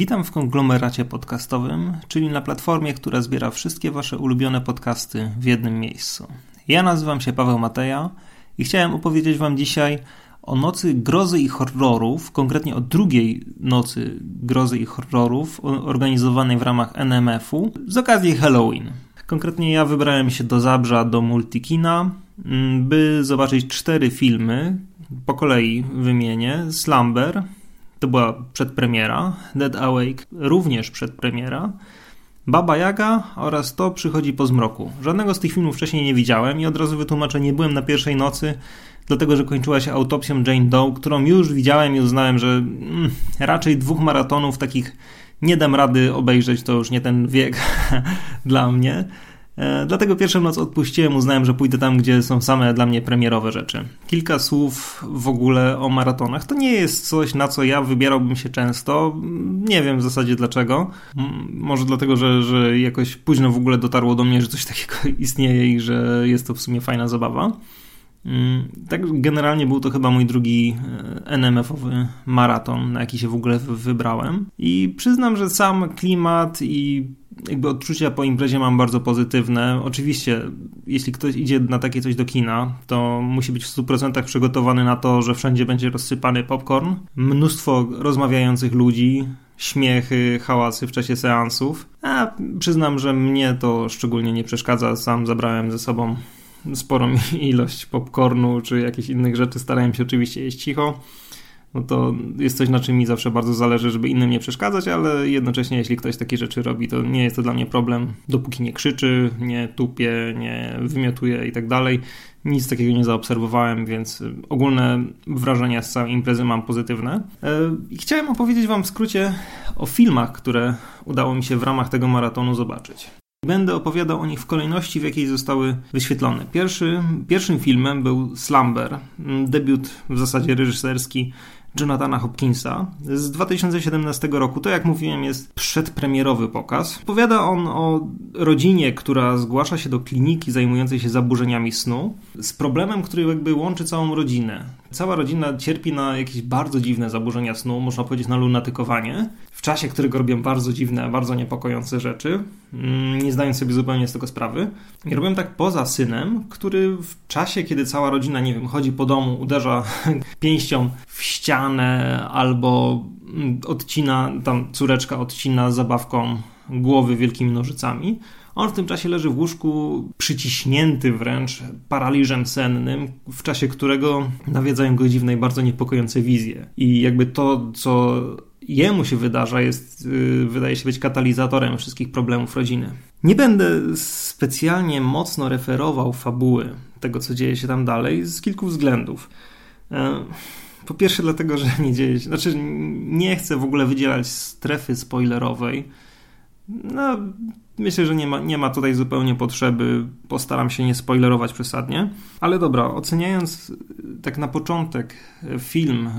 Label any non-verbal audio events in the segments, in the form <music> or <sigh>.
Witam w konglomeracie podcastowym, czyli na platformie, która zbiera wszystkie Wasze ulubione podcasty w jednym miejscu. Ja nazywam się Paweł Mateja i chciałem opowiedzieć Wam dzisiaj o nocy grozy i horrorów, konkretnie o drugiej nocy grozy i horrorów organizowanej w ramach NMF-u z okazji Halloween. Konkretnie ja wybrałem się do Zabrza, do Multikina, mm, by zobaczyć cztery filmy. Po kolei wymienię. Slumber, to była przedpremiera. Dead Awake, również przedpremiera. Baba Jaga oraz To przychodzi po zmroku. Żadnego z tych filmów wcześniej nie widziałem i od razu wytłumaczę, nie byłem na pierwszej nocy, dlatego że kończyła się autopsją Jane Doe, którą już widziałem i uznałem, że mm, raczej dwóch maratonów takich nie dam rady obejrzeć, to już nie ten wiek <laughs> dla mnie. E, dlatego pierwszą noc odpuściłem, uznałem, że pójdę tam, gdzie są same dla mnie premierowe rzeczy. Kilka słów w ogóle o maratonach. To nie jest coś, na co ja wybierałbym się często. Nie wiem w zasadzie dlaczego. Może dlatego, że, że jakoś późno w ogóle dotarło do mnie, że coś <laughs> takiego istnieje i że jest to w sumie fajna zabawa. Mm, tak, generalnie był to chyba mój drugi e, NMF-owy maraton, na jaki się w ogóle wybrałem. I przyznam, że sam klimat i jakby odczucia po imprezie mam bardzo pozytywne. Oczywiście, jeśli ktoś idzie na takie coś do kina, to musi być w 100% przygotowany na to, że wszędzie będzie rozsypany popcorn, mnóstwo rozmawiających ludzi, śmiechy, hałasy w czasie seansów. A przyznam, że mnie to szczególnie nie przeszkadza. Sam zabrałem ze sobą sporą <laughs> ilość popcornu czy jakichś innych rzeczy. Starałem się oczywiście jeść cicho. No to jest coś, na czym mi zawsze bardzo zależy, żeby innym nie przeszkadzać, ale jednocześnie, jeśli ktoś takie rzeczy robi, to nie jest to dla mnie problem, dopóki nie krzyczy, nie tupie, nie wymiotuje i tak dalej. Nic takiego nie zaobserwowałem, więc ogólne wrażenia z całej imprezy mam pozytywne. E, I chciałem opowiedzieć Wam w skrócie o filmach, które udało mi się w ramach tego maratonu zobaczyć. Będę opowiadał o nich w kolejności, w jakiej zostały wyświetlone. Pierwszy, pierwszym filmem był Slumber, debiut w zasadzie reżyserski Jonathana Hopkinsa z 2017 roku. To, jak mówiłem, jest przedpremierowy pokaz. Opowiada on o rodzinie, która zgłasza się do kliniki zajmującej się zaburzeniami snu, z problemem, który jakby łączy całą rodzinę. Cała rodzina cierpi na jakieś bardzo dziwne zaburzenia snu, można powiedzieć na lunatykowanie, w czasie którego robią bardzo dziwne, bardzo niepokojące rzeczy, mm, nie zdając sobie zupełnie z tego sprawy. I robią tak poza synem, który w czasie, kiedy cała rodzina, nie wiem, chodzi po domu, uderza <laughs> pięścią w ścianę albo mm, odcina, tam córeczka odcina zabawką głowy wielkimi nożycami, on w tym czasie leży w łóżku przyciśnięty wręcz paraliżem sennym, w czasie którego nawiedzają go dziwne i bardzo niepokojące wizje. I jakby to, co jemu się wydarza, jest, yy, wydaje się być katalizatorem wszystkich problemów rodziny. Nie będę specjalnie mocno referował fabuły tego, co dzieje się tam dalej, z kilku względów. Po pierwsze, dlatego, że nie dzieje się. Znaczy, nie chcę w ogóle wydzielać strefy spoilerowej. No, Myślę, że nie ma, nie ma tutaj zupełnie potrzeby. Postaram się nie spoilerować przesadnie. Ale dobra, oceniając tak na początek film,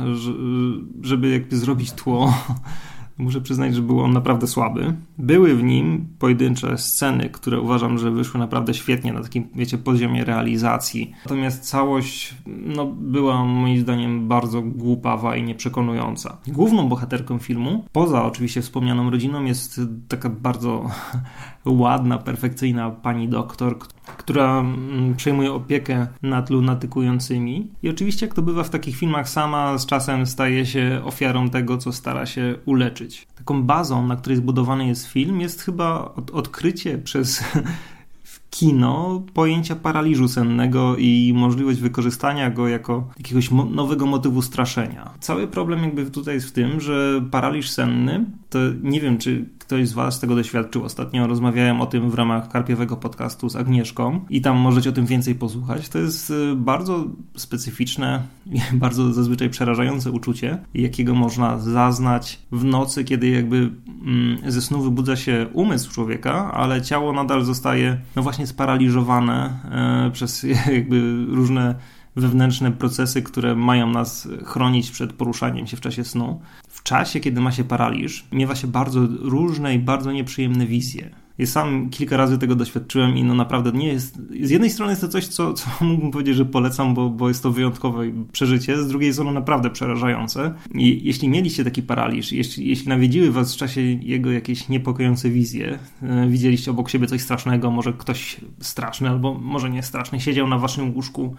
żeby jakby zrobić tło, <laughs> muszę przyznać, że był on naprawdę słaby. Były w nim pojedyncze sceny, które uważam, że wyszły naprawdę świetnie na takim, wiecie, poziomie realizacji. Natomiast całość no, była moim zdaniem bardzo głupawa i nieprzekonująca. Główną bohaterką filmu, poza oczywiście wspomnianą rodziną, jest taka bardzo <laughs> ładna, perfekcyjna pani doktor, która mm, przejmuje opiekę nad lunatykującymi. I oczywiście, jak to bywa w takich filmach, sama z czasem staje się ofiarą tego, co stara się uleczyć. Taką bazą, na której zbudowany jest film, jest chyba od odkrycie przez <laughs> kino pojęcia paraliżu sennego i możliwość wykorzystania go jako jakiegoś mo nowego motywu straszenia. Cały problem jakby tutaj jest w tym, że paraliż senny to nie wiem, czy ktoś z Was tego doświadczył. Ostatnio rozmawiałem o tym w ramach karpiowego podcastu z Agnieszką i tam możecie o tym więcej posłuchać. To jest y, bardzo specyficzne <laughs> bardzo zazwyczaj przerażające uczucie, jakiego można zaznać w nocy, kiedy jakby mm, ze snu wybudza się umysł człowieka, ale ciało nadal zostaje no właśnie sparaliżowane e, przez <laughs> jakby różne wewnętrzne procesy, które mają nas chronić przed poruszaniem się w czasie snu. W czasie, kiedy ma się paraliż, miewa się bardzo różne i bardzo nieprzyjemne wizje. Ja sam kilka razy tego doświadczyłem i no naprawdę nie jest... Z jednej strony jest to coś, co, co <laughs> mógłbym powiedzieć, że polecam, bo, bo jest to wyjątkowe przeżycie, z drugiej jest ono naprawdę przerażające. I jeśli mieliście taki paraliż, jeśli, jeśli nawiedziły was w czasie jego jakieś niepokojące wizje, e, widzieliście obok siebie coś strasznego, może ktoś straszny albo może nie straszny, siedział na waszym łóżku,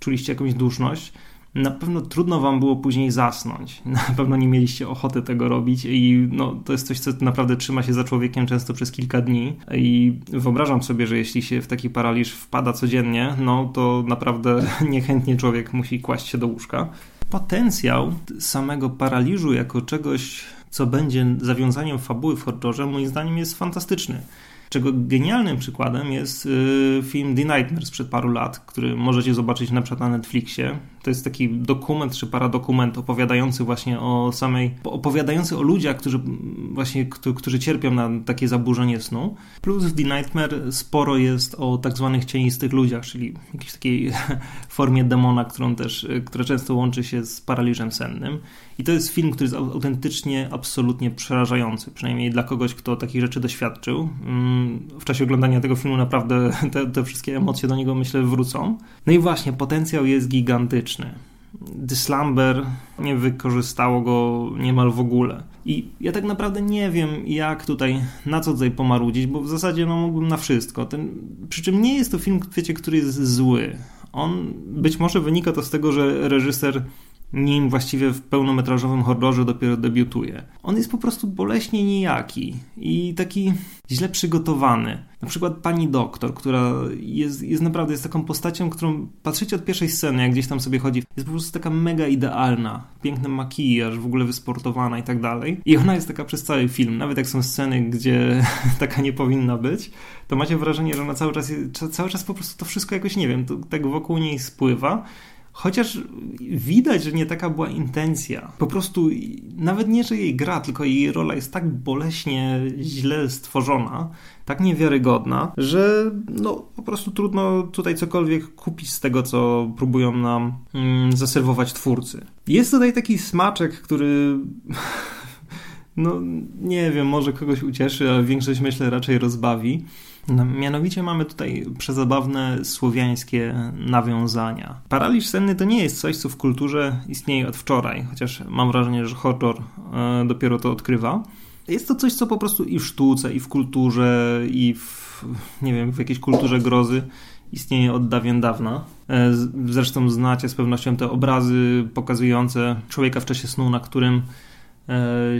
czuliście jakąś duszność, na pewno trudno wam było później zasnąć. <laughs> Na pewno nie mieliście ochoty tego robić i no, to jest coś, co naprawdę trzyma się za człowiekiem często przez kilka dni i wyobrażam sobie, że jeśli się w taki paraliż wpada codziennie, no to naprawdę <laughs> niechętnie człowiek musi kłaść się do łóżka. Potencjał samego paraliżu jako czegoś, co będzie zawiązaniem fabuły w horrorze, moim zdaniem jest fantastyczny. Czego genialnym przykładem jest y, film The Nightmare sprzed paru lat, który możecie zobaczyć na przykład na Netflixie. To jest taki dokument czy paradokument opowiadający właśnie o samej, opowiadający o ludziach, którzy właśnie, którzy cierpią na takie zaburzenie snu. Plus w The Nightmare sporo jest o tak zwanych cienistych ludziach, czyli jakiejś takiej <laughs> formie demona, którą też, które często łączy się z paraliżem sennym. I to jest film, który jest autentycznie, absolutnie przerażający, przynajmniej dla kogoś, kto takich rzeczy doświadczył. Mm, w czasie oglądania tego filmu naprawdę <laughs> te, te wszystkie emocje do niego, myślę, wrócą. No i właśnie, potencjał jest gigantyczny. The Slumber nie wykorzystało go niemal w ogóle. I ja tak naprawdę nie wiem, jak tutaj, na co tutaj pomarudzić, bo w zasadzie no, mógłbym na wszystko. Ten, przy czym nie jest to film, wiecie, który jest zły. On być może wynika to z tego, że reżyser nim właściwie w pełnometrażowym horrorze dopiero debiutuje. On jest po prostu boleśnie nijaki i taki źle przygotowany. Na przykład pani doktor, która jest, jest naprawdę jest taką postacią, którą patrzycie od pierwszej sceny, jak gdzieś tam sobie chodzi, jest po prostu taka mega idealna. Piękny makijaż, w ogóle wysportowana i tak dalej. I ona jest taka przez cały film. Nawet jak są sceny, gdzie <laughs> taka nie powinna być, to macie wrażenie, że ona cały czas, cały czas po prostu to wszystko jakoś, nie wiem, tak wokół niej spływa Chociaż widać, że nie taka była intencja. Po prostu nawet nie, że jej gra, tylko jej rola jest tak boleśnie źle stworzona, tak niewiarygodna, że no po prostu trudno tutaj cokolwiek kupić z tego, co próbują nam mm, zaserwować twórcy. Jest tutaj taki smaczek, który <laughs> no nie wiem, może kogoś ucieszy, ale większość myślę raczej rozbawi. No, mianowicie mamy tutaj przezabawne słowiańskie nawiązania. Paraliż senny to nie jest coś, co w kulturze istnieje od wczoraj, chociaż mam wrażenie, że horror e, dopiero to odkrywa. Jest to coś, co po prostu i w sztuce, i w kulturze, i w, nie wiem, w jakiejś kulturze grozy istnieje od dawien dawna. E, zresztą znacie z pewnością te obrazy pokazujące człowieka w czasie snu, na którym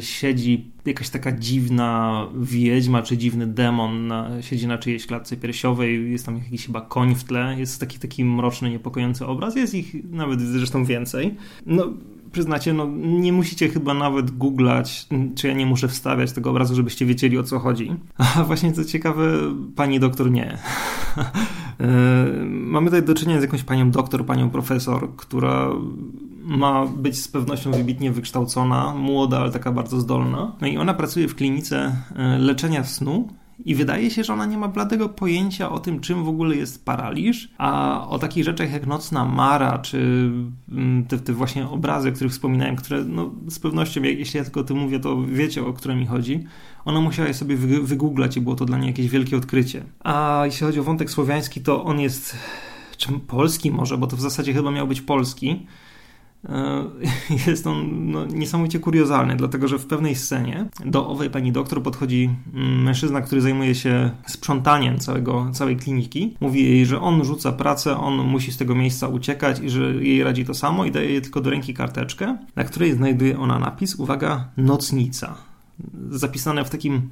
siedzi jakaś taka dziwna wiedźma czy dziwny demon, na, siedzi na czyjejś klatce piersiowej, jest tam jakiś chyba koń w tle, jest taki, taki mroczny, niepokojący obraz, jest ich nawet zresztą więcej. No, przyznacie, no nie musicie chyba nawet googlać, czy ja nie muszę wstawiać tego obrazu, żebyście wiedzieli o co chodzi. A właśnie co ciekawe, pani doktor nie. <laughs> E, mamy tutaj do czynienia z jakąś panią doktor, panią profesor, która ma być z pewnością wybitnie wykształcona, młoda, ale taka bardzo zdolna. No i ona pracuje w klinice e, leczenia snu i wydaje się, że ona nie ma bladego pojęcia o tym, czym w ogóle jest paraliż, a o takich rzeczach jak nocna mara, czy mm, te, te właśnie obrazy, o których wspominałem, które no, z pewnością, jeśli ja tylko o tym mówię, to wiecie, o które mi chodzi. Ona musiała je sobie wygooglać i było to dla niej jakieś wielkie odkrycie. A jeśli chodzi o wątek słowiański, to on jest czym polski może, bo to w zasadzie chyba miał być polski, <laughs> jest on no, niesamowicie kuriozalny, dlatego że w pewnej scenie do owej pani doktor podchodzi mm, mężczyzna, który zajmuje się sprzątaniem całego, całej kliniki. Mówi jej, że on rzuca pracę, on musi z tego miejsca uciekać i że jej radzi to samo i daje jej tylko do ręki karteczkę, na której znajduje ona napis, uwaga, nocnica. Zapisane w takim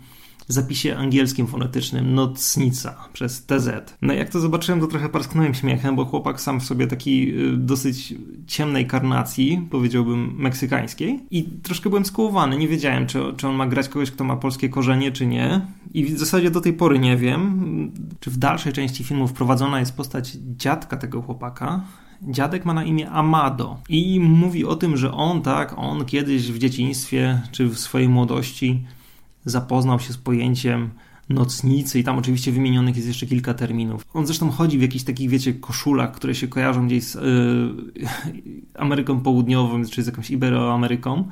zapisie angielskim fonetycznym nocnica przez TZ. No jak to zobaczyłem, to trochę parsknąłem śmiechem, bo chłopak sam w sobie taki y, dosyć ciemnej karnacji, powiedziałbym meksykańskiej. I troszkę byłem skołowany, nie wiedziałem, czy, czy on ma grać kogoś, kto ma polskie korzenie, czy nie. I w zasadzie do tej pory nie wiem, czy w dalszej części filmu wprowadzona jest postać dziadka tego chłopaka, Dziadek ma na imię Amado. I mówi o tym, że on tak, on kiedyś w dzieciństwie czy w swojej młodości zapoznał się z pojęciem nocnicy i tam oczywiście wymienionych jest jeszcze kilka terminów. On zresztą chodzi w jakichś takich, wiecie, koszulach, które się kojarzą gdzieś z yy, <laughs> Ameryką Południową czy z jakąś Iberoameryką.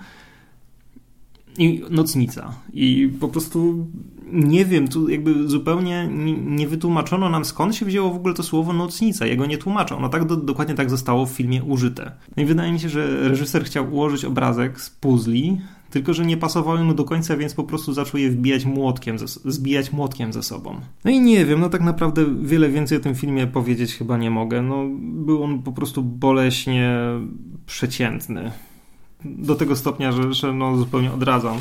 I nocnica. I po prostu nie wiem, tu jakby zupełnie nie wytłumaczono nam skąd się wzięło w ogóle to słowo nocnica. Jego nie tłumaczą. No tak do, dokładnie tak zostało w filmie użyte. No i wydaje mi się, że reżyser chciał ułożyć obrazek z puzli, tylko że nie pasowały mu do końca, więc po prostu zaczął je wbijać młotkiem, zbijać młotkiem ze sobą. No i nie wiem, no tak naprawdę wiele więcej o tym filmie powiedzieć chyba nie mogę. No był on po prostu boleśnie przeciętny. Do tego stopnia, że, że no zupełnie odradzam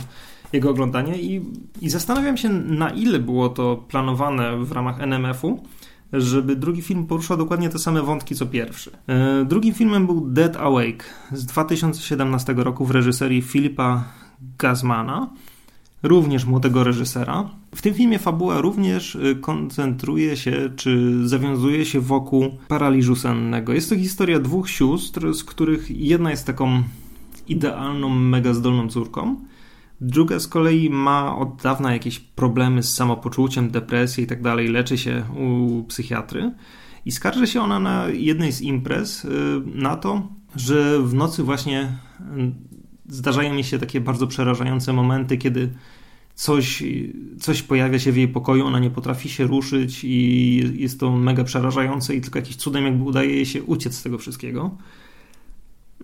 jego oglądanie i, i zastanawiam się, na ile było to planowane w ramach NMF-u, żeby drugi film poruszał dokładnie te same wątki co pierwszy. E, drugim filmem był Dead Awake z 2017 roku w reżyserii Filipa Gazmana, również młodego reżysera. W tym filmie fabuła również e, koncentruje się, czy zawiązuje się wokół paraliżu sennego. Jest to historia dwóch sióstr, z których jedna jest taką idealną, mega zdolną córką, Druga z kolei ma od dawna jakieś problemy z samopoczuciem, depresję i tak dalej, leczy się u psychiatry i skarży się ona na jednej z imprez y, na to, że w nocy właśnie y, zdarzają mi się takie bardzo przerażające momenty, kiedy coś, coś pojawia się w jej pokoju, ona nie potrafi się ruszyć i jest to mega przerażające i tylko jakiś cudem jakby udaje jej się uciec z tego wszystkiego.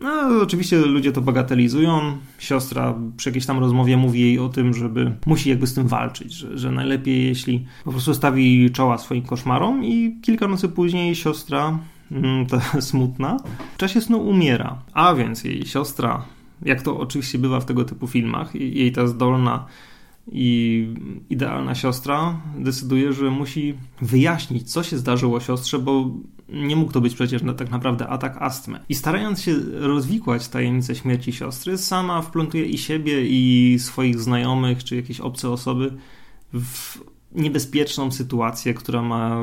No, oczywiście ludzie to bagatelizują. Siostra przy jakiejś tam rozmowie mówi jej o tym, żeby musi jakby z tym walczyć, że, że najlepiej jeśli po prostu stawi czoła swoim koszmarom i kilka nocy później siostra, mm, ta <laughs> smutna, w czasie snu umiera. A więc jej siostra, jak to oczywiście bywa w tego typu filmach, jej ta zdolna i idealna siostra decyduje, że musi wyjaśnić, co się zdarzyło siostrze, bo nie mógł to być przecież tak naprawdę atak astmy. I starając się rozwikłać tajemnicę śmierci siostry, sama wplątuje i siebie, i swoich znajomych, czy jakieś obce osoby w niebezpieczną sytuację, która ma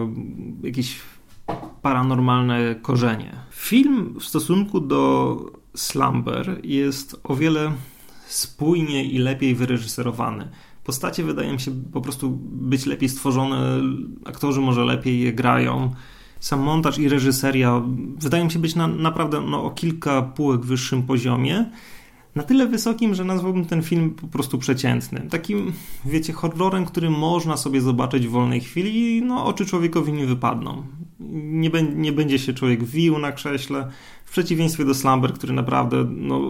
jakieś paranormalne korzenie. Film w stosunku do Slumber jest o wiele spójnie i lepiej wyreżyserowany. Postacie wydają się po prostu być lepiej stworzone, aktorzy może lepiej je grają. Sam montaż i reżyseria wydają się być na, naprawdę no, o kilka półek wyższym poziomie. Na tyle wysokim, że nazwałbym ten film po prostu przeciętnym. Takim, wiecie, horrorem, który można sobie zobaczyć w wolnej chwili i no, oczy człowiekowi nie wypadną. Nie, nie będzie się człowiek wił na krześle. W przeciwieństwie do Slumber, który naprawdę no,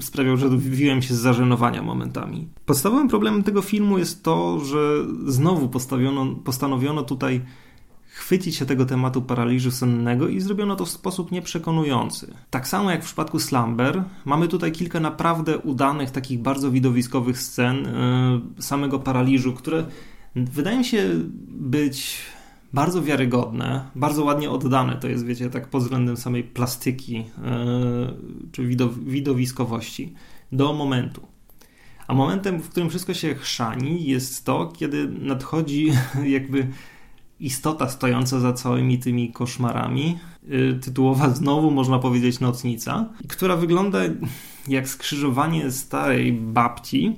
sprawiał, że wiłem się z zażenowania momentami. Podstawowym problemem tego filmu jest to, że znowu postawiono, postanowiono tutaj chwycić się tego tematu paraliżu sennego i zrobiono to w sposób nieprzekonujący. Tak samo jak w przypadku Slumber, mamy tutaj kilka naprawdę udanych, takich bardzo widowiskowych scen yy, samego paraliżu, które wydają się być bardzo wiarygodne, bardzo ładnie oddane. To jest, wiecie, tak pod względem samej plastyki yy, czy widowiskowości do momentu. A momentem, w którym wszystko się chrzani, jest to, kiedy nadchodzi <laughs> jakby istota stojąca za całymi tymi koszmarami, yy, tytułowa znowu można powiedzieć nocnica, która wygląda jak skrzyżowanie starej babci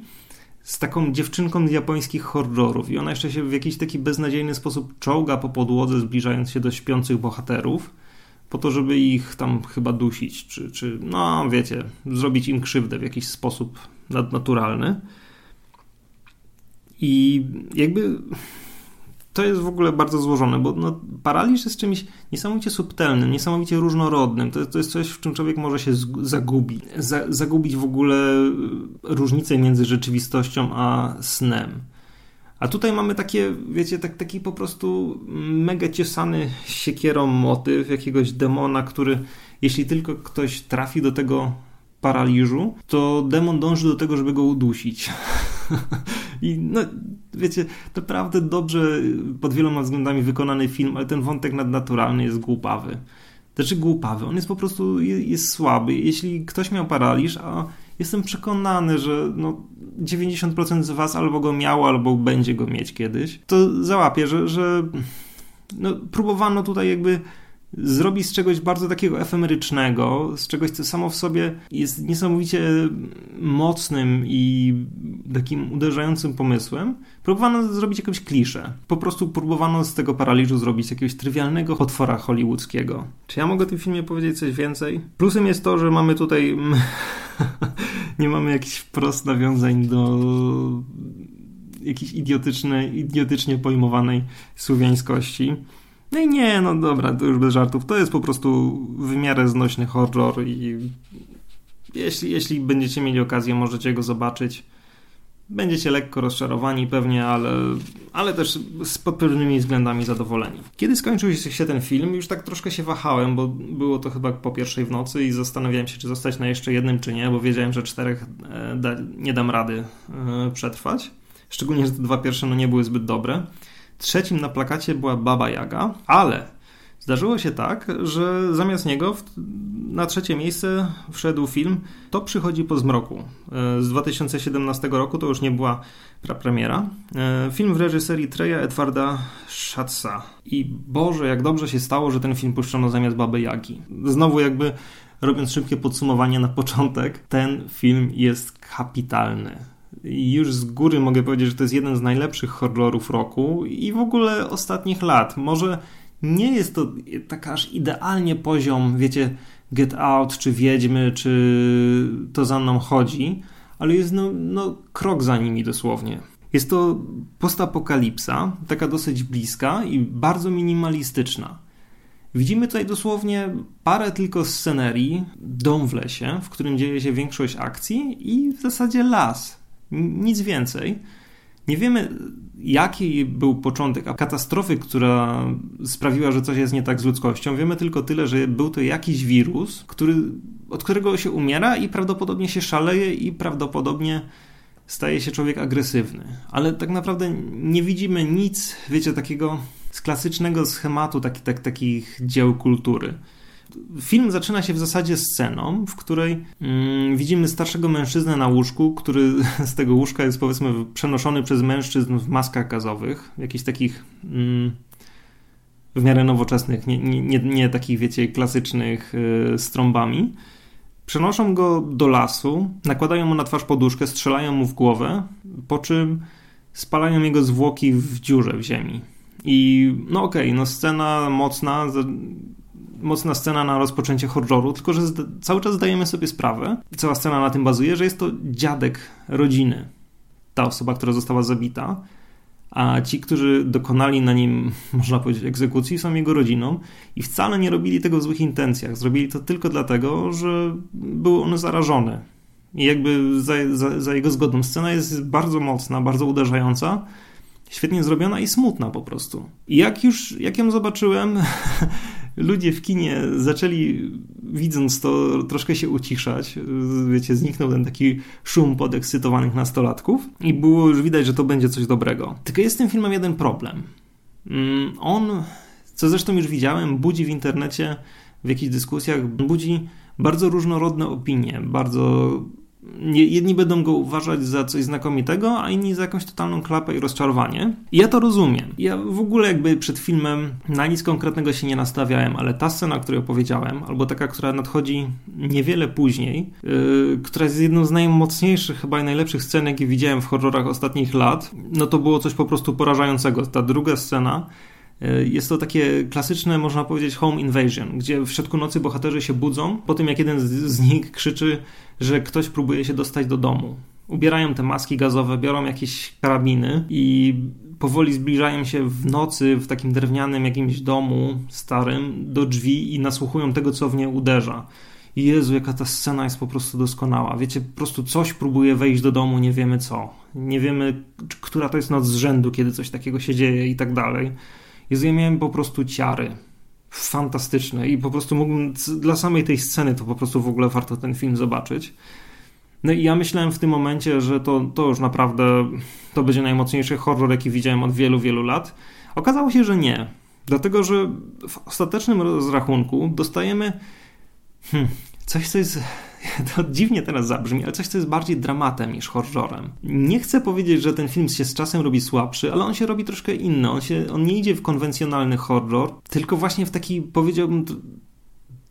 z taką dziewczynką z japońskich horrorów i ona jeszcze się w jakiś taki beznadziejny sposób czołga po podłodze, zbliżając się do śpiących bohaterów, po to, żeby ich tam chyba dusić, czy, czy no wiecie, zrobić im krzywdę w jakiś sposób nadnaturalny. I jakby to jest w ogóle bardzo złożone, bo no, paraliż jest czymś niesamowicie subtelnym, niesamowicie różnorodnym. To, to jest coś, w czym człowiek może się zagubić. Za, zagubić w ogóle różnicę między rzeczywistością a snem. A tutaj mamy takie, wiecie, tak, taki po prostu mega ciosany siekierą motyw jakiegoś demona, który jeśli tylko ktoś trafi do tego paraliżu, to demon dąży do tego, żeby go udusić. <laughs> <laughs> I no, wiecie, naprawdę dobrze pod wieloma względami wykonany film, ale ten wątek nadnaturalny jest głupawy. Znaczy głupawy, on jest po prostu jest słaby. Jeśli ktoś miał paraliż, a jestem przekonany, że no 90% z was albo go miało, albo będzie go mieć kiedyś, to załapie, że, że no, próbowano tutaj jakby zrobić z czegoś bardzo takiego efemerycznego, z czegoś, co samo w sobie jest niesamowicie mocnym i takim uderzającym pomysłem, próbowano zrobić jakąś kliszę. Po prostu próbowano z tego paraliżu zrobić jakiegoś trywialnego potwora hollywoodzkiego. Czy ja mogę o tym filmie powiedzieć coś więcej? Plusem jest to, że mamy tutaj <laughs> nie mamy jakichś wprost nawiązań do jakiejś idiotycznej, idiotycznie pojmowanej słowiańskości. No i nie, no dobra, to już bez żartów. To jest po prostu w miarę znośny horror i jeśli, jeśli będziecie mieli okazję, możecie go zobaczyć. Będziecie lekko rozczarowani pewnie, ale, ale też z pod pewnymi względami zadowoleni. Kiedy skończył się ten film, już tak troszkę się wahałem, bo było to chyba po pierwszej w nocy i zastanawiałem się, czy zostać na jeszcze jednym, czy nie, bo wiedziałem, że czterech e, nie dam rady e, przetrwać. Szczególnie, że te dwa pierwsze no, nie były zbyt dobre. Trzecim na plakacie była Baba Jaga, ale zdarzyło się tak, że zamiast niego na trzecie miejsce wszedł film To przychodzi po zmroku e, z 2017 roku, to już nie była premiera. E, film w reżyserii Treja Edwarda Schatza. I Boże, jak dobrze się stało, że ten film puszczono zamiast Baby Jagi. Znowu jakby robiąc szybkie podsumowanie na początek, ten film jest kapitalny już z góry mogę powiedzieć, że to jest jeden z najlepszych horrorów roku i w ogóle ostatnich lat. Może nie jest to tak aż idealnie poziom, wiecie, Get Out, czy Wiedźmy, czy To za mną chodzi, ale jest no, no krok za nimi dosłownie. Jest to postapokalipsa, taka dosyć bliska i bardzo minimalistyczna. Widzimy tutaj dosłownie parę tylko scenerii, dom w lesie, w którym dzieje się większość akcji i w zasadzie las. Nic więcej. Nie wiemy, jaki był początek katastrofy, która sprawiła, że coś jest nie tak z ludzkością. Wiemy tylko tyle, że był to jakiś wirus, który, od którego się umiera i prawdopodobnie się szaleje i prawdopodobnie staje się człowiek agresywny. Ale tak naprawdę nie widzimy nic, wiecie, takiego z klasycznego schematu taki, tak, takich dzieł kultury. Film zaczyna się w zasadzie sceną, w której mm, widzimy starszego mężczyznę na łóżku, który <laughs> z tego łóżka jest powiedzmy przenoszony przez mężczyzn w maskach gazowych, jakichś takich mm, w miarę nowoczesnych, nie, nie, nie, nie takich wiecie klasycznych y, z trąbami. Przenoszą go do lasu, nakładają mu na twarz poduszkę, strzelają mu w głowę, po czym spalają jego zwłoki w dziurze w ziemi. I no okej, okay, no scena mocna, mocna scena na rozpoczęcie horroru, tylko że cały czas zdajemy sobie sprawę, cała scena na tym bazuje, że jest to dziadek rodziny, ta osoba, która została zabita, a ci, którzy dokonali na nim, <laughs> można powiedzieć, egzekucji, są jego rodziną i wcale nie robili tego w złych intencjach. Zrobili to tylko dlatego, że były one zarażone. I jakby za, za, za jego zgodą scena jest bardzo mocna, bardzo uderzająca, świetnie zrobiona i smutna po prostu. I jak już, jak ją zobaczyłem, <laughs> ludzie w kinie zaczęli, widząc to, troszkę się uciszać. Wiecie, zniknął ten taki szum podekscytowanych nastolatków i było już widać, że to będzie coś dobrego. Tylko jest z tym filmem jeden problem. Mm, on, co zresztą już widziałem, budzi w internecie, w jakichś dyskusjach, budzi bardzo różnorodne opinie, bardzo jedni będą go uważać za coś znakomitego, a inni za jakąś totalną klapę i rozczarowanie. I ja to rozumiem. Ja w ogóle jakby przed filmem na nic konkretnego się nie nastawiałem, ale ta scena, o której opowiedziałem, albo taka, która nadchodzi niewiele później, yy, która jest jedną z najmocniejszych, chyba i najlepszych scen, jakie widziałem w horrorach ostatnich lat, no to było coś po prostu porażającego. Ta druga scena E, jest to takie klasyczne, można powiedzieć, home invasion, gdzie w środku nocy bohaterzy się budzą po tym, jak jeden z nich krzyczy, że ktoś próbuje się dostać do domu. Ubierają te maski gazowe, biorą jakieś karabiny i powoli zbliżają się w nocy w takim drewnianym jakimś domu starym do drzwi i nasłuchują tego, co w nie uderza. Jezu, jaka ta scena jest po prostu doskonała. Wiecie, po prostu coś próbuje wejść do domu, nie wiemy co. Nie wiemy, która to jest noc z rzędu, kiedy coś takiego się dzieje i tak dalej. Jezu, ja miałem po prostu ciary. Fantastyczne i po prostu mógłbym, dla samej tej sceny to po prostu w ogóle warto ten film zobaczyć. No i ja myślałem w tym momencie, że to, to już naprawdę to będzie najmocniejszy horror, jaki widziałem od wielu, wielu lat. Okazało się, że nie. Dlatego, że w ostatecznym rozrachunku dostajemy hmm, coś, co jest. <laughs> To dziwnie teraz zabrzmi, ale coś, co jest bardziej dramatem niż horrorem. Nie chcę powiedzieć, że ten film się z czasem robi słabszy, ale on się robi troszkę inny. On, się, on nie idzie w konwencjonalny horror, tylko właśnie w taki, powiedziałbym,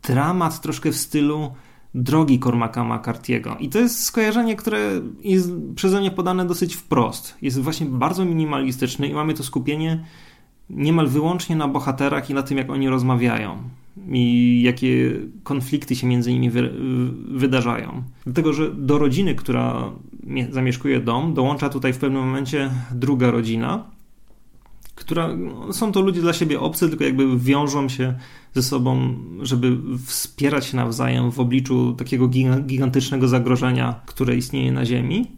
dramat troszkę w stylu drogi Cormaca McCarthy'ego. I to jest skojarzenie, które jest przeze mnie podane dosyć wprost. Jest właśnie bardzo minimalistyczne i mamy to skupienie niemal wyłącznie na bohaterach i na tym, jak oni rozmawiają i jakie konflikty się między nimi wy, wydarzają. Dlatego, że do rodziny, która zamieszkuje dom, dołącza tutaj w pewnym momencie druga rodzina, która no, są to ludzie dla siebie obcy, tylko jakby wiążą się ze sobą, żeby wspierać się nawzajem w obliczu takiego gigantycznego zagrożenia, które istnieje na Ziemi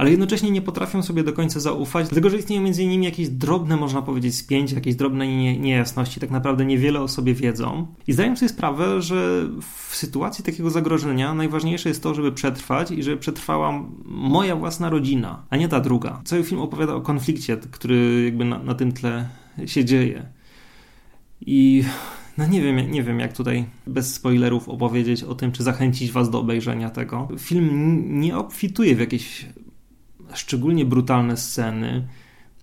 ale jednocześnie nie potrafią sobie do końca zaufać, dlatego że istnieją między nimi jakieś drobne, można powiedzieć, spięcia, jakieś drobne nie, niejasności, tak naprawdę niewiele o sobie wiedzą. I zdają sobie sprawę, że w sytuacji takiego zagrożenia najważniejsze jest to, żeby przetrwać i żeby przetrwała moja własna rodzina, a nie ta druga. Cały film opowiada o konflikcie, który jakby na, na tym tle się dzieje. I no nie wiem, nie wiem, jak tutaj bez spoilerów opowiedzieć o tym, czy zachęcić was do obejrzenia tego. Film nie obfituje w jakieś szczególnie brutalne sceny.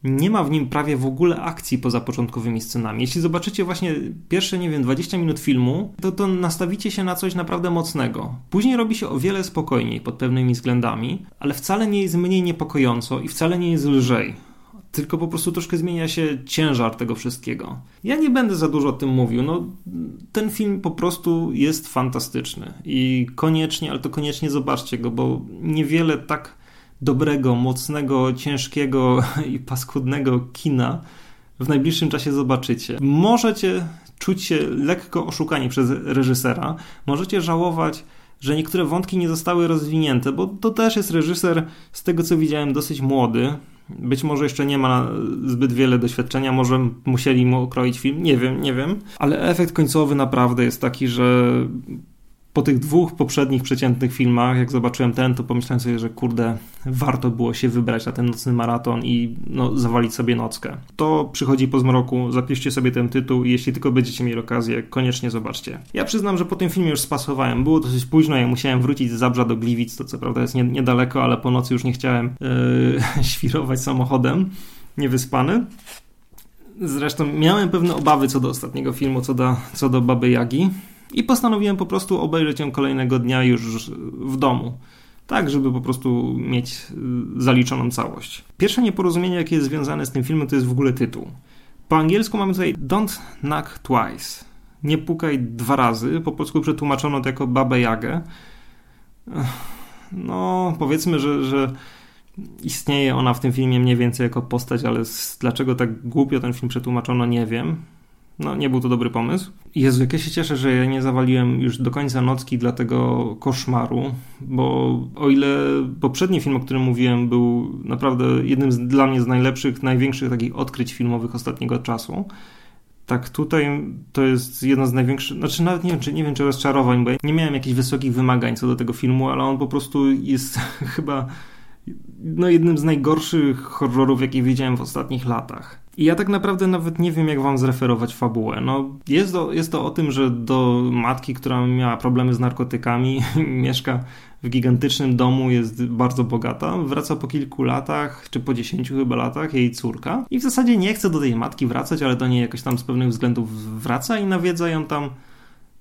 Nie ma w nim prawie w ogóle akcji poza początkowymi scenami. Jeśli zobaczycie właśnie pierwsze, nie wiem, 20 minut filmu, to, to nastawicie się na coś naprawdę mocnego. Później robi się o wiele spokojniej pod pewnymi względami, ale wcale nie jest mniej niepokojąco i wcale nie jest lżej. Tylko po prostu troszkę zmienia się ciężar tego wszystkiego. Ja nie będę za dużo o tym mówił. No, ten film po prostu jest fantastyczny i koniecznie, ale to koniecznie zobaczcie go, bo niewiele tak dobrego, mocnego, ciężkiego <laughs> i paskudnego kina w najbliższym czasie zobaczycie. Możecie czuć się lekko oszukani przez reżysera, możecie żałować, że niektóre wątki nie zostały rozwinięte, bo to też jest reżyser, z tego co widziałem, dosyć młody. Być może jeszcze nie ma zbyt wiele doświadczenia, może musieli mu okroić film, nie wiem, nie wiem. Ale efekt końcowy naprawdę jest taki, że po tych dwóch poprzednich przeciętnych filmach, jak zobaczyłem ten, to pomyślałem sobie, że kurde, warto było się wybrać na ten nocny maraton i no, zawalić sobie nockę. To przychodzi po zmroku, zapiszcie sobie ten tytuł i jeśli tylko będziecie mieli okazję, koniecznie zobaczcie. Ja przyznam, że po tym filmie już spasowałem. Było dosyć późno, ja musiałem wrócić z Zabrza do Gliwic, to co prawda jest nie, niedaleko, ale po nocy już nie chciałem yy, <laughs> świrować samochodem, niewyspany. Zresztą miałem pewne obawy co do ostatniego filmu, co do, co do Baby Jagi. I postanowiłem po prostu obejrzeć ją kolejnego dnia już w domu. Tak, żeby po prostu mieć y, zaliczoną całość. Pierwsze nieporozumienie, jakie jest związane z tym filmem, to jest w ogóle tytuł. Po angielsku mamy tutaj Don't Knock Twice. Nie pukaj dwa razy. Po polsku przetłumaczono to jako Babę Jagę. No, powiedzmy, że, że istnieje ona w tym filmie mniej więcej jako postać, ale dlaczego tak głupio ten film przetłumaczono, nie wiem. No, nie był to dobry pomysł. Jezu, jak ja się cieszę, że ja nie zawaliłem już do końca nocki dla tego koszmaru, bo o ile poprzedni film, o którym mówiłem, był naprawdę jednym z, dla mnie z najlepszych, największych takich odkryć filmowych ostatniego czasu, tak tutaj to jest jedno z największych, znaczy nawet nie wiem, czy, nie wiem, czy rozczarowań, bo ja nie miałem jakichś wysokich wymagań co do tego filmu, ale on po prostu jest <laughs> chyba no, jednym z najgorszych horrorów, jakie widziałem w ostatnich latach. I ja tak naprawdę nawet nie wiem, jak wam zreferować fabułę. No, jest, to, jest to o tym, że do matki, która miała problemy z narkotykami, <laughs> mieszka w gigantycznym domu, jest bardzo bogata. Wraca po kilku latach, czy po dziesięciu chyba latach, jej córka. I w zasadzie nie chce do tej matki wracać, ale do niej jakoś tam z pewnych względów wraca i nawiedza ją tam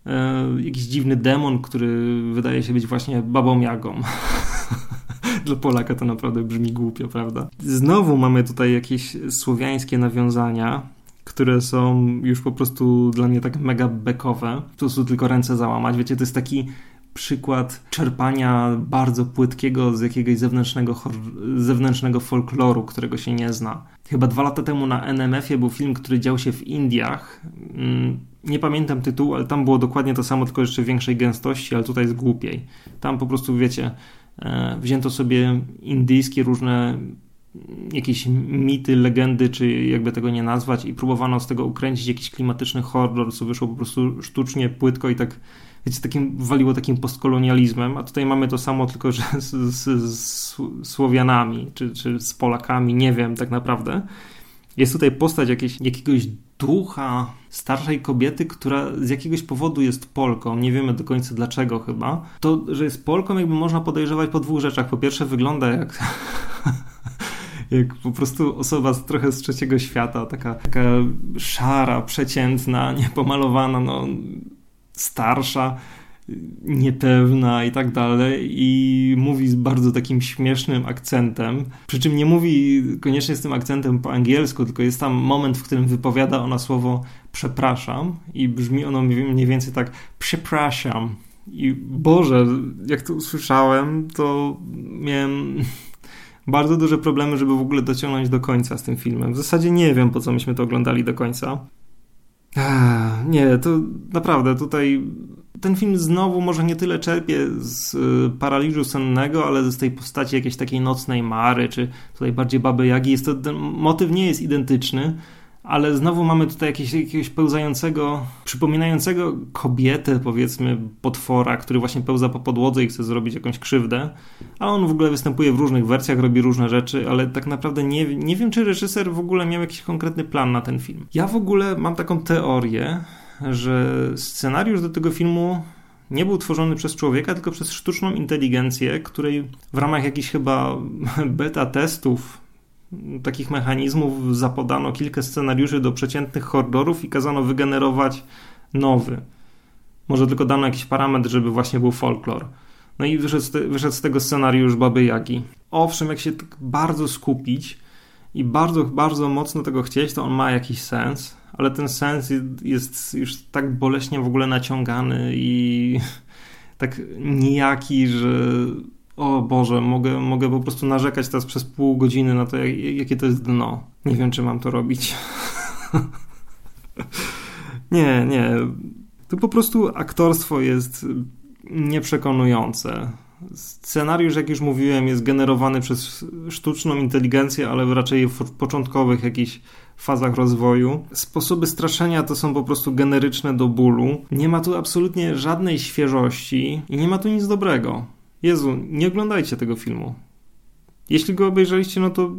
e, jakiś dziwny demon, który wydaje się być właśnie babą Jagą. <laughs> Dla Polaka to naprawdę brzmi głupio, prawda? Znowu mamy tutaj jakieś słowiańskie nawiązania, które są już po prostu dla mnie tak mega bekowe. Po prostu tylko ręce załamać. Wiecie, to jest taki przykład czerpania bardzo płytkiego z jakiegoś zewnętrznego, zewnętrznego folkloru, którego się nie zna. Chyba dwa lata temu na NMF-ie był film, który dział się w Indiach. Mm, nie pamiętam tytułu, ale tam było dokładnie to samo, tylko jeszcze większej gęstości, ale tutaj jest głupiej. Tam po prostu, wiecie, wzięto sobie indyjskie różne jakieś mity, legendy, czy jakby tego nie nazwać, i próbowano z tego ukręcić jakiś klimatyczny horror, co wyszło po prostu sztucznie, płytko i tak wiecie, takim, waliło takim postkolonializmem, a tutaj mamy to samo, tylko że z, z, z Słowianami, czy, czy z Polakami, nie wiem tak naprawdę. Jest tutaj postać jakiegoś ducha starszej kobiety, która z jakiegoś powodu jest Polką, nie wiemy do końca dlaczego chyba. To, że jest Polką, jakby można podejrzewać po dwóch rzeczach. Po pierwsze, wygląda jak. <laughs> jak po prostu osoba z, trochę z trzeciego świata, taka, taka szara, przeciętna, <laughs> niepomalowana, no, starsza niepewna i tak dalej i mówi z bardzo takim śmiesznym akcentem. Przy czym nie mówi koniecznie z tym akcentem po angielsku, tylko jest tam moment, w którym wypowiada ona słowo przepraszam i brzmi ono mniej więcej tak przepraszam. I Boże, jak to usłyszałem, to miałem <laughs> bardzo duże problemy, żeby w ogóle dociągnąć do końca z tym filmem. W zasadzie nie wiem, po co myśmy to oglądali do końca. nie, to naprawdę tutaj ten film znowu może nie tyle czerpie z y, paraliżu sennego, ale z tej postaci jakiejś takiej nocnej Mary, czy tutaj bardziej Baby Jagi. Jest to, ten motyw nie jest identyczny, ale znowu mamy tutaj jakieś, jakiegoś pełzającego, przypominającego kobietę, powiedzmy, potwora, który właśnie pełza po podłodze i chce zrobić jakąś krzywdę. A on w ogóle występuje w różnych wersjach, robi różne rzeczy, ale tak naprawdę nie, nie wiem, czy reżyser w ogóle miał jakiś konkretny plan na ten film. Ja w ogóle mam taką teorię, że scenariusz do tego filmu nie był tworzony przez człowieka, tylko przez sztuczną inteligencję, której w ramach jakichś chyba <laughs> beta testów takich mechanizmów zapodano kilka scenariuszy do przeciętnych horrorów i kazano wygenerować nowy. Może tylko dano jakiś parametr, żeby właśnie był folklor. No i wyszedł wyszedł z tego scenariusz Baby Jagi. Owszem, jak się tak bardzo skupić i bardzo, bardzo mocno tego chcieć, to on ma jakiś sens, ale ten sens jest już tak boleśnie w ogóle naciągany i <laughs> tak nijaki, że o Boże, mogę, mogę po prostu narzekać teraz przez pół godziny na to, jak, jakie to jest dno. Nie wiem, czy mam to robić. <laughs> nie, nie. To po prostu aktorstwo jest nieprzekonujące. Scenariusz, jak już mówiłem, jest generowany przez sztuczną inteligencję, ale raczej w początkowych jakichś fazach rozwoju. Sposoby straszenia to są po prostu generyczne do bólu. Nie ma tu absolutnie żadnej świeżości i nie ma tu nic dobrego. Jezu, nie oglądajcie tego filmu. Jeśli go obejrzeliście, no to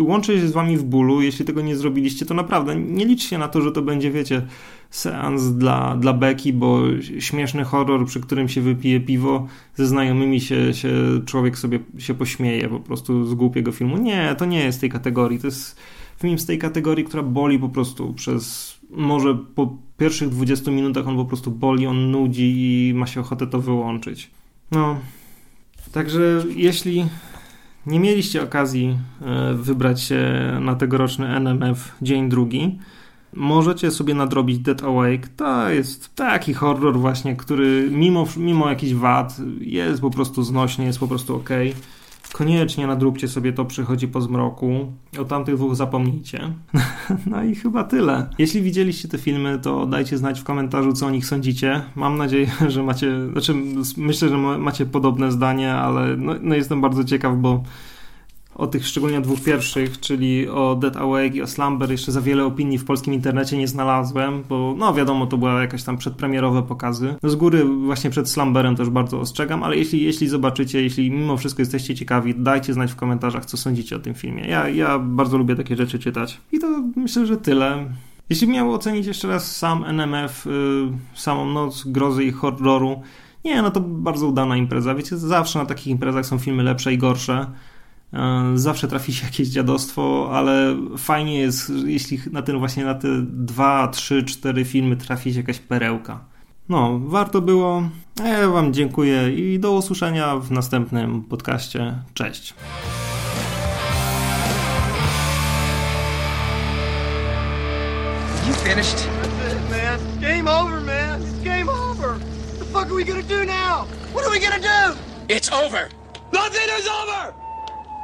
łączę się z wami w bólu. Jeśli tego nie zrobiliście, to naprawdę nie liczcie na to, że to będzie, wiecie, seans dla, dla beki, bo śmieszny horror, przy którym się wypije piwo, ze znajomymi się, się człowiek sobie się pośmieje po prostu z głupiego filmu. Nie, to nie jest tej kategorii. To jest film z tej kategorii, która boli po prostu przez może po pierwszych 20 minutach on po prostu boli, on nudzi i ma się ochotę to wyłączyć. No, także jeśli nie mieliście okazji e, wybrać się na tegoroczny NMF dzień drugi, możecie sobie nadrobić Dead Awake. To jest taki horror właśnie, który mimo, mimo jakichś wad jest po prostu znośny, jest po prostu ok. Koniecznie nadróbcie sobie to Przychodzi po zmroku. O tamtych dwóch zapomnijcie. <laughs> no i chyba tyle. Jeśli widzieliście te filmy, to dajcie znać w komentarzu, co o nich sądzicie. Mam nadzieję, <laughs> że macie, znaczy myślę, że macie podobne zdanie, ale no, no jestem bardzo ciekaw, bo o tych szczególnie dwóch pierwszych, czyli o Dead Awake i o Slumber jeszcze za wiele opinii w polskim internecie nie znalazłem, bo no wiadomo, to była jakaś tam przedpremierowe pokazy. Z góry właśnie przed Slumberem też bardzo ostrzegam, ale jeśli, jeśli zobaczycie, jeśli mimo wszystko jesteście ciekawi, dajcie znać w komentarzach, co sądzicie o tym filmie. Ja, ja bardzo lubię takie rzeczy czytać. I to myślę, że tyle. Jeśli miał ocenić jeszcze raz sam NMF, yy, samą noc grozy i horroru, nie, no to bardzo udana impreza. Wiecie, zawsze na takich imprezach są filmy lepsze i gorsze. E, zawsze trafi się <laughs> jakieś dziadostwo, ale fajnie jest, jeśli na ten właśnie na te dwa, trzy, cztery filmy trafi się jakaś perełka. No, warto było. Ja Wam dziękuję i do usłyszenia w następnym podcaście. Cześć. You finished? That's it, man. Game over, man. It's game over. What the fuck are we gonna do now? What are we gonna do? It's over. Nothing is over!